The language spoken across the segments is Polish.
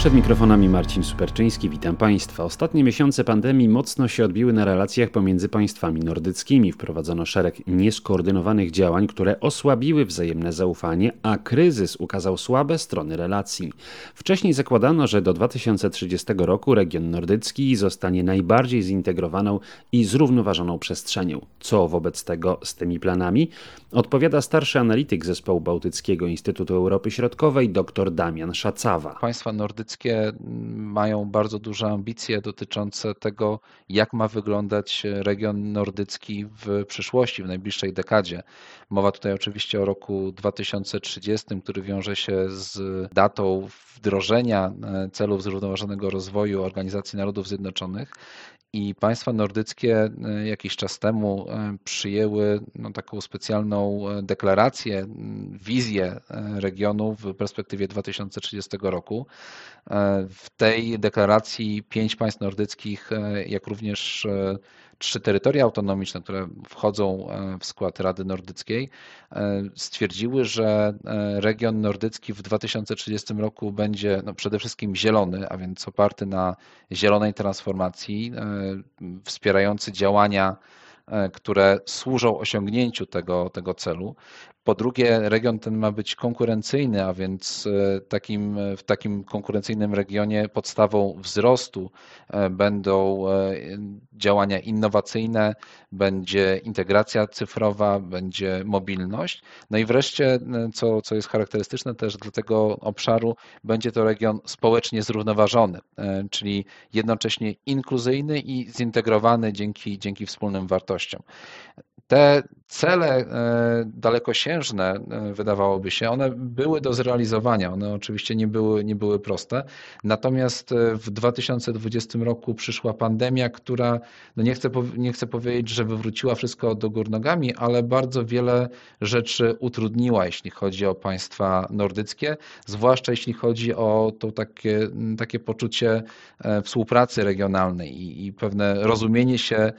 Przed mikrofonami Marcin Superczyński, witam Państwa. Ostatnie miesiące pandemii mocno się odbiły na relacjach pomiędzy państwami nordyckimi. Wprowadzono szereg nieskoordynowanych działań, które osłabiły wzajemne zaufanie, a kryzys ukazał słabe strony relacji. Wcześniej zakładano, że do 2030 roku region nordycki zostanie najbardziej zintegrowaną i zrównoważoną przestrzenią. Co wobec tego z tymi planami? Odpowiada starszy analityk zespołu Bałtyckiego Instytutu Europy Środkowej dr Damian Szacawa. Państwa nordyckie mają bardzo duże ambicje dotyczące tego, jak ma wyglądać region nordycki w przyszłości, w najbliższej dekadzie. Mowa tutaj oczywiście o roku 2030, który wiąże się z datą wdrożenia celów zrównoważonego rozwoju Organizacji Narodów Zjednoczonych i państwa nordyckie e, jakiś czas temu e, przyjęły no, taką specjalną e, deklarację, wizję regionu w perspektywie 2030 roku. W tej deklaracji pięć państw nordyckich, jak również trzy terytoria autonomiczne, które wchodzą e, w skład Rady Nordyckiej, e, stwierdziły, że e, region nordycki w 2030 roku będzie no, przede wszystkim zielony, a więc oparty na zielonej transformacji, wspierający działania które służą osiągnięciu tego, tego celu. Po drugie, region ten ma być konkurencyjny, a więc e, takim, w takim konkurencyjnym regionie podstawą wzrostu e, będą e, działania innowacyjne, będzie integracja cyfrowa, będzie mobilność. No i wreszcie, co, co jest charakterystyczne też dla tego obszaru, będzie to region społecznie zrównoważony, czyli jednocześnie inkluzyjny i zintegrowany dzięki, dzięki wspólnym wartościom. Te cele e, dalekosiężne, e, wydawałoby się, one były do zrealizowania. One oczywiście nie były, nie były proste. Natomiast e, w 2020 roku przyszła pandemia, która, no nie, chcę, nie chcę powiedzieć, że wywróciła wszystko do gór nogami, ale bardzo wiele rzeczy utrudniła, jeśli chodzi o państwa nordyckie, zwłaszcza jeśli chodzi o to takie, takie poczucie współpracy regionalnej i, i pewne rozumienie się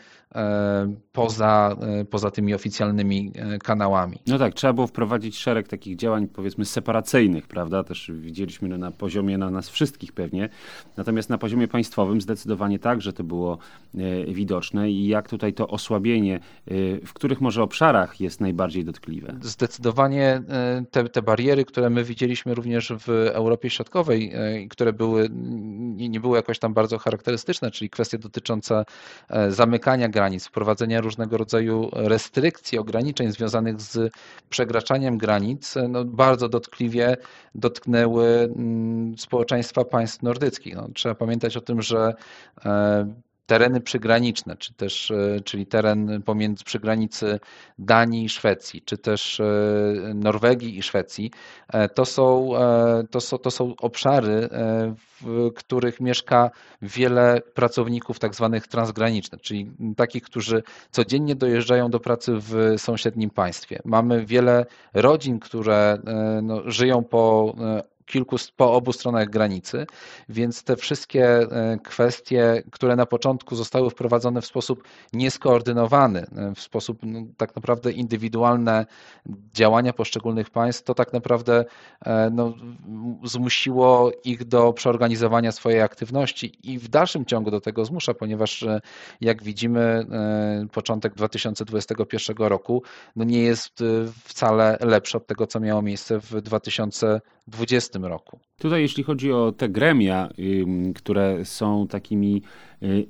poza, poza tymi oficjalnymi e, kanałami. No tak, trzeba było wprowadzić szereg takich działań, powiedzmy, separacyjnych, prawda? Też widzieliśmy na poziomie na nas wszystkich pewnie. Natomiast na poziomie państwowym zdecydowanie tak, że to było e, widoczne i jak tutaj to osłabienie, e, w których może obszarach jest najbardziej dotkliwe? Zdecydowanie te, te bariery, które my widzieliśmy również w Europie Środkowej, które były, nie były jakoś tam bardzo charakterystyczne, czyli kwestie dotyczące zamykania granic, wprowadzenia różnego rodzaju restrykcji, ograniczeń związanych z przekraczaniem granic no, bardzo dotkliwie dotknęły mm, społeczeństwa państw nordyckich. No, trzeba pamiętać o tym, że e, tereny przygraniczne, czy też, e, czyli teren pomiędzy przy granicy Danii i Szwecji, czy też e, Norwegii i Szwecji, e, to są, to są, to są obszary, w których mieszka wiele pracowników tak zwanych transgranicznych, czyli takich, którzy codziennie dojeżdżają do pracy w sąsiednim państwie. Mamy wiele rodzin, które no, żyją po kilku, po obu stronach granicy, więc te wszystkie e, kwestie, które na początku zostały wprowadzone w sposób nieskoordynowany, e, w sposób no, tak naprawdę indywidualne działania poszczególnych państw, to tak naprawdę e, no, zmusiło ich do przeorganizowania swojej aktywności i w dalszym ciągu do tego zmusza, ponieważ jak widzimy, początek 2021 roku no nie jest wcale lepszy od tego, co miało miejsce w 2020 roku. Tutaj, jeśli chodzi o te gremia, które są takimi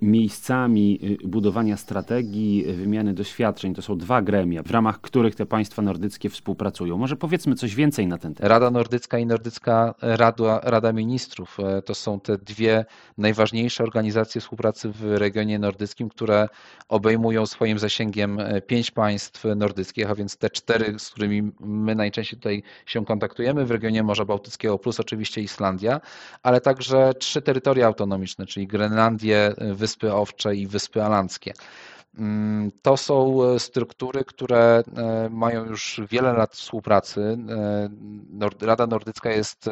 miejscami y, budowania strategii, wymiany doświadczeń, to są dwa gremia, w ramach których te państwa nordyckie współpracują. Może powiedzmy coś więcej na ten temat. Rada Nordycka i Nordycka Rada, Rada Ministrów e, to są te dwie najważniejsze organizacje współpracy w regionie nordyckim, które obejmują swoim zasięgiem e, pięć państw nordyckich, a więc te cztery, z którymi my najczęściej tutaj się kontaktujemy w regionie Morza Bałtyckiego, plus oczywiście Islandia, ale także trzy terytoria autonomiczne, czyli Grenlandię, Wyspy Owcze i Wyspy Alandzkie. Mm, to są e, struktury, które e, mają już wiele lat współpracy. E, Rada Nordycka jest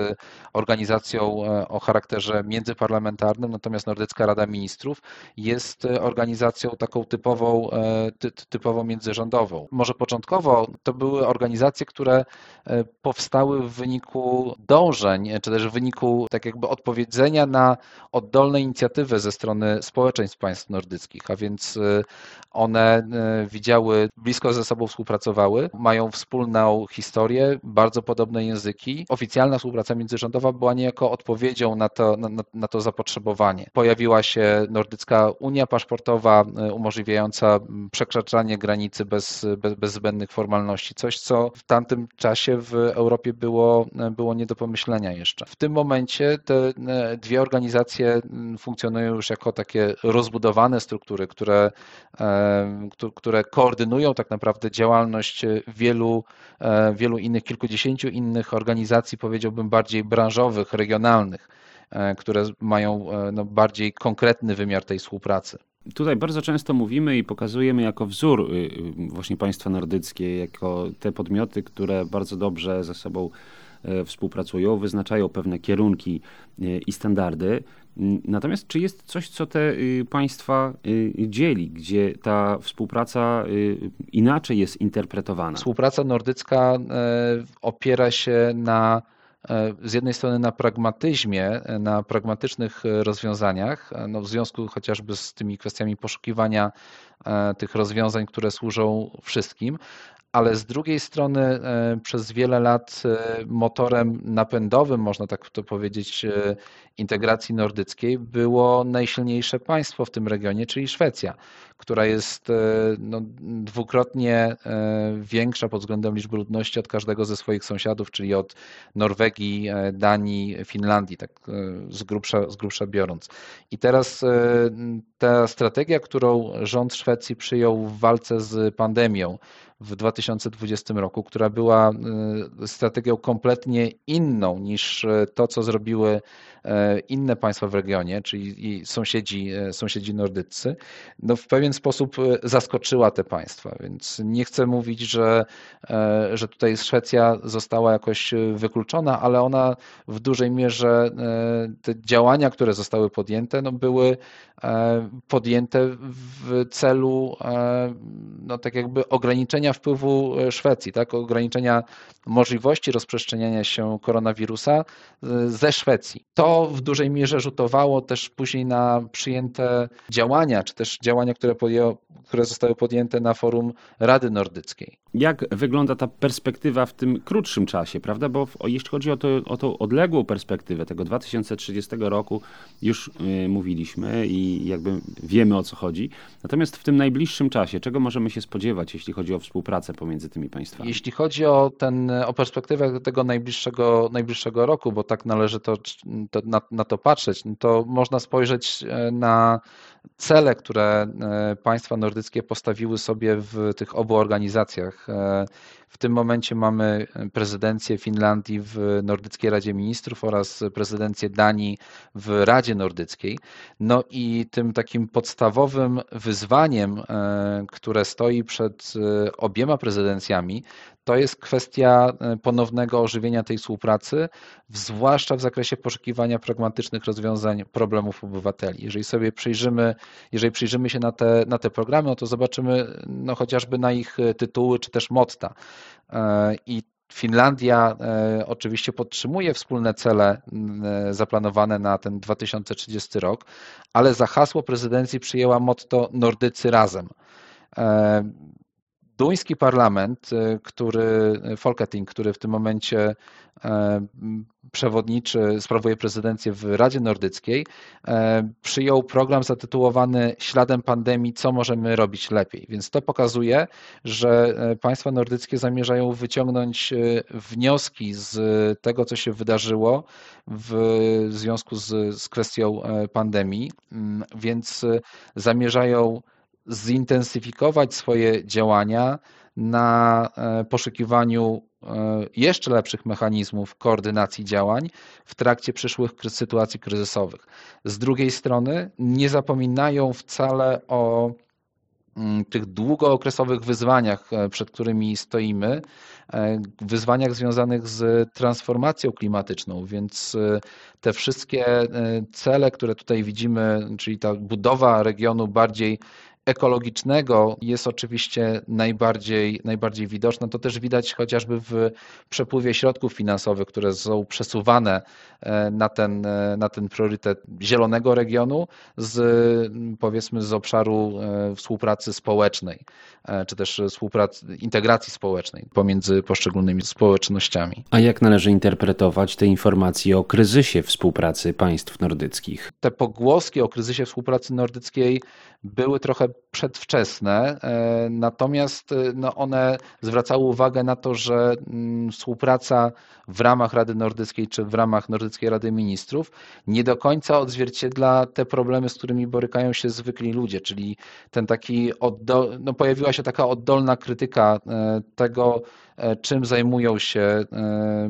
organizacją o charakterze międzyparlamentarnym, natomiast Nordycka Rada Ministrów jest organizacją taką typową, typowo międzyrządową. Może początkowo to były organizacje, które powstały w wyniku dążeń, czy też w wyniku tak jakby odpowiedzenia na oddolne inicjatywy ze strony społeczeństw państw nordyckich, a więc one e, widziały, blisko ze sobą współpracowały, mają wspólną historię, bardzo podobne języki. Oficjalna współpraca międzyrządowa była niejako odpowiedzią na to, na, na to zapotrzebowanie. Pojawiła się Nordycka Unia Paszportowa, e, umożliwiająca przekraczanie granicy bez, bez, bez zbędnych formalności. Coś, co w tamtym czasie w Europie było, e, było nie do pomyślenia jeszcze. W tym momencie te dwie organizacje funkcjonują już jako takie rozbudowane struktury, które które koordynują tak naprawdę działalność wielu, e, wielu innych, kilkudziesięciu innych organizacji, powiedziałbym bardziej branżowych, regionalnych, e, które mają e, no, bardziej konkretny wymiar tej współpracy. Tutaj bardzo często mówimy i pokazujemy jako wzór y, y, właśnie państwa nordyckie, jako te podmioty, które bardzo dobrze ze sobą współpracują, wyznaczają pewne kierunki i standardy. Natomiast czy jest coś, co te y, państwa y, dzieli, gdzie ta współpraca y, inaczej jest interpretowana? Współpraca nordycka e, opiera się na e, z jednej strony na pragmatyzmie, na pragmatycznych rozwiązaniach, no w związku chociażby z tymi kwestiami poszukiwania e, tych rozwiązań, które służą wszystkim, ale z drugiej strony e, przez wiele lat e, motorem napędowym, można tak to powiedzieć, e, integracji nordyckiej było najsilniejsze państwo w tym regionie, czyli Szwecja, która jest no, dwukrotnie większa pod względem liczby ludności od każdego ze swoich sąsiadów, czyli od Norwegii, Danii, Finlandii, tak z grubsza, z grubsza biorąc. I teraz ta strategia, którą rząd Szwecji przyjął w walce z pandemią, w 2020 roku, która była y, strategią kompletnie inną niż y, to, co zrobiły E, inne państwa w regionie, czyli sąsiedzi, e, sąsiedzi nordyccy, no w pewien sposób e, zaskoczyła te państwa. Więc nie chcę mówić, że, że tutaj Szwecja została jakoś wykluczona, ale ona w dużej mierze te działania, które zostały podjęte, no były podjęte w celu no tak jakby ograniczenia wpływu Szwecji, tak? ograniczenia możliwości rozprzestrzeniania się koronawirusa ze Szwecji. To w dużej mierze rzutowało też później na przyjęte działania, czy też działania, które, podjęło, które zostały podjęte na forum Rady Nordyckiej. Jak wygląda ta perspektywa w tym krótszym czasie, prawda? Bo jeśli chodzi o, to, o tą odległą perspektywę tego 2030 roku, już yy, mówiliśmy i jakby wiemy o co chodzi. Natomiast w tym najbliższym czasie, czego możemy się spodziewać, jeśli chodzi o współpracę pomiędzy tymi państwami? Jeśli chodzi o, ten, o perspektywę tego najbliższego, najbliższego roku, bo tak należy to, to na, na to patrzeć, no to można spojrzeć e, na cele, które e, państwa nordyckie postawiły sobie w tych obu organizacjach. E, w tym momencie mamy prezydencję Finlandii w Nordyckiej Radzie Ministrów oraz prezydencję Danii w Radzie Nordyckiej. No i tym takim podstawowym wyzwaniem, które stoi przed obiema prezydencjami, to jest kwestia e, ponownego ożywienia tej współpracy, zwłaszcza w zakresie poszukiwania pragmatycznych rozwiązań problemów obywateli. Jeżeli sobie przyjrzymy, jeżeli przyjrzymy się na te, na te programy, no to zobaczymy no chociażby na ich e, tytuły czy też motta. E, I Finlandia oczywiście podtrzymuje wspólne cele zaplanowane na ten 2030 rok, ale za hasło prezydencji przyjęła motto Nordycy razem. Duński parlament, y, który, Folketing, który w tym momencie e, przewodniczy, sprawuje prezydencję w Radzie Nordyckiej, przyjął program zatytułowany Śladem pandemii, co możemy robić lepiej. Więc to pokazuje, że państwa nordyckie zamierzają wyciągnąć wnioski z tego, co się wydarzyło w związku z, z kwestią pandemii, mm, więc zamierzają zintensyfikować swoje działania na e, poszukiwaniu e, jeszcze lepszych mechanizmów koordynacji działań w trakcie przyszłych sytuacji kryzysowych. Z drugiej strony nie zapominają wcale o mm, tych długookresowych wyzwaniach, przed którymi stoimy, wyzwaniach związanych z transformacją klimatyczną, więc te wszystkie cele, które tutaj widzimy, czyli ta budowa regionu bardziej ekologicznego jest oczywiście najbardziej, najbardziej widoczna. To też widać chociażby w przepływie środków finansowych, które są przesuwane e, na ten, e, na ten priorytet zielonego regionu z powiedzmy z obszaru e, współpracy społecznej, czy też współpracy, integracji społecznej pomiędzy poszczególnymi społecznościami. A jak należy interpretować te informacje o kryzysie współpracy państw nordyckich? Te pogłoski o kryzysie współpracy nordyckiej były trochę przedwczesne, e, natomiast e, no one zwracały uwagę na to, że mm, współpraca w ramach Rady Nordyckiej czy w ramach Nordyckiej Rady Ministrów nie do końca odzwierciedla te problemy, z którymi borykają się zwykli ludzie, czyli ten taki oddol, no pojawiła się taka oddolna krytyka e, tego, czym zajmują się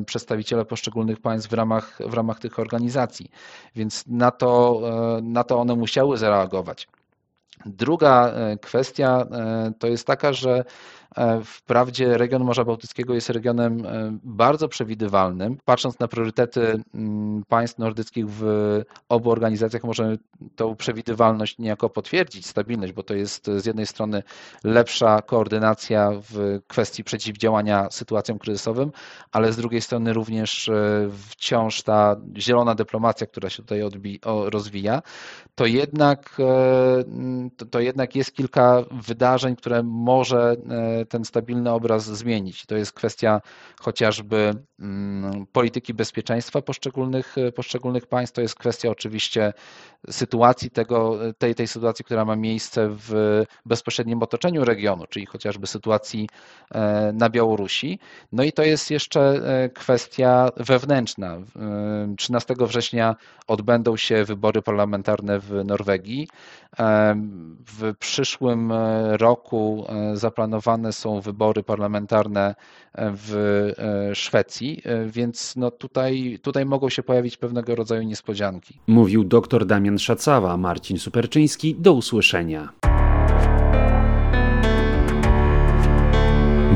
przedstawiciele poszczególnych państw w ramach, w ramach tych organizacji. Więc na to, na to one musiały zareagować. Druga e, kwestia e, to jest taka, że wprawdzie region Morza Bałtyckiego jest regionem e, bardzo przewidywalnym. Patrząc na priorytety mm, państw nordyckich w obu organizacjach, możemy tą przewidywalność niejako potwierdzić, stabilność, bo to jest z jednej strony lepsza koordynacja w kwestii przeciwdziałania sytuacjom kryzysowym, ale z drugiej strony również e, wciąż ta zielona dyplomacja, która się tutaj rozwija, to jednak, to jednak jest kilka wydarzeń, które może ten stabilny obraz zmienić. To jest kwestia chociażby mm, polityki bezpieczeństwa poszczególnych, poszczególnych państw, to jest kwestia oczywiście sytuacji tego, tej, tej sytuacji, która ma miejsce w bezpośrednim otoczeniu regionu, czyli chociażby sytuacji e, na Białorusi. No i to jest jeszcze e, kwestia wewnętrzna. 13 września odbędą się wybory parlamentarne w Norwegii. E, w przyszłym roku zaplanowane są wybory parlamentarne w Szwecji, więc no tutaj, tutaj mogą się pojawić pewnego rodzaju niespodzianki. Mówił dr Damian Damian Szacawa, Marcin Superczyński. Do usłyszenia.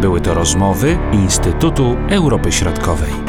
Były to rozmowy Instytutu Europy Środkowej.